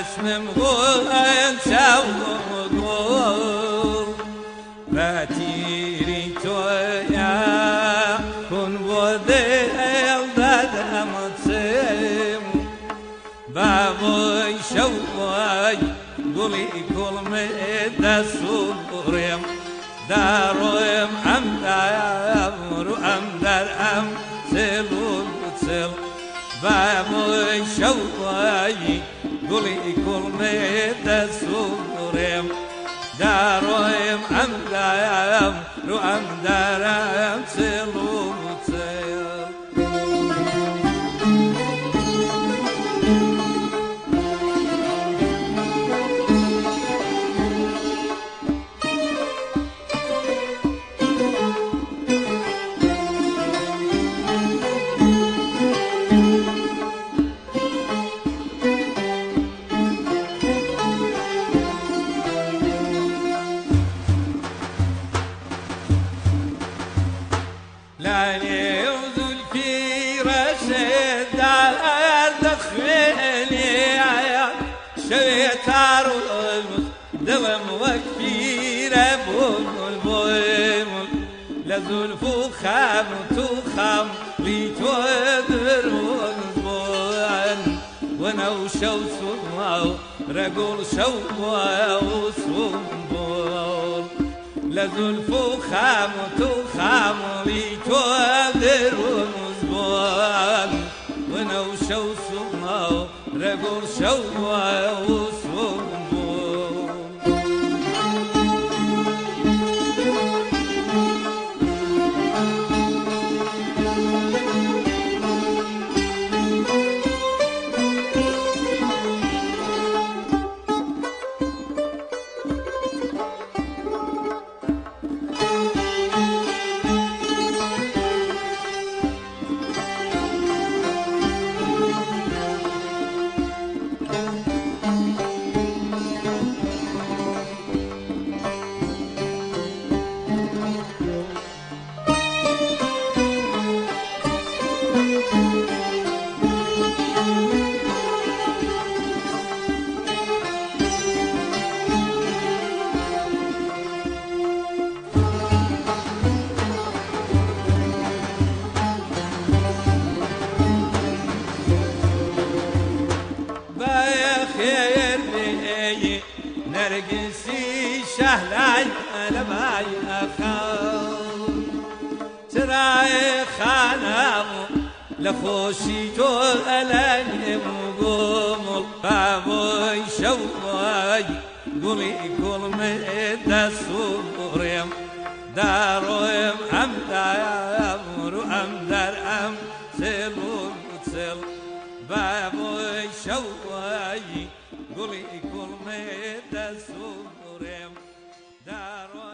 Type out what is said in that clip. اسمم غوان ساوغو باتيري تويا كن بودي باد امتسم بابوي شوي قولي كل مدى صبرم داروم امدار امدار ام سلو سل بابوي شوي گوڵی کوڵمێتە سوڕێم داڕۆیم ئەمدایم و ئەمدارم چێڵ لبول بول بول لزلفو خام تو خام ليتو درون بول ونو شو سوم رجل شو وسوم بول لزلفو خام تو خام ليتو درون بول ونو شو سوم رجل شو وسوم هەرگسی شەهلای ئەلەمای ئەخەڵ چرای خانەم لە خۆشی تۆ ئەلەنێم و بۆ مڵقامۆی شەوای گوڵی گوڵمە دەسوڕێم داڕۆیم ئەم دامڕ و ئەم دەرئەم سێڵ و چێڵ بابۆی شەوایی گوڵی گوڵمێ دەسوورێم داڕۆ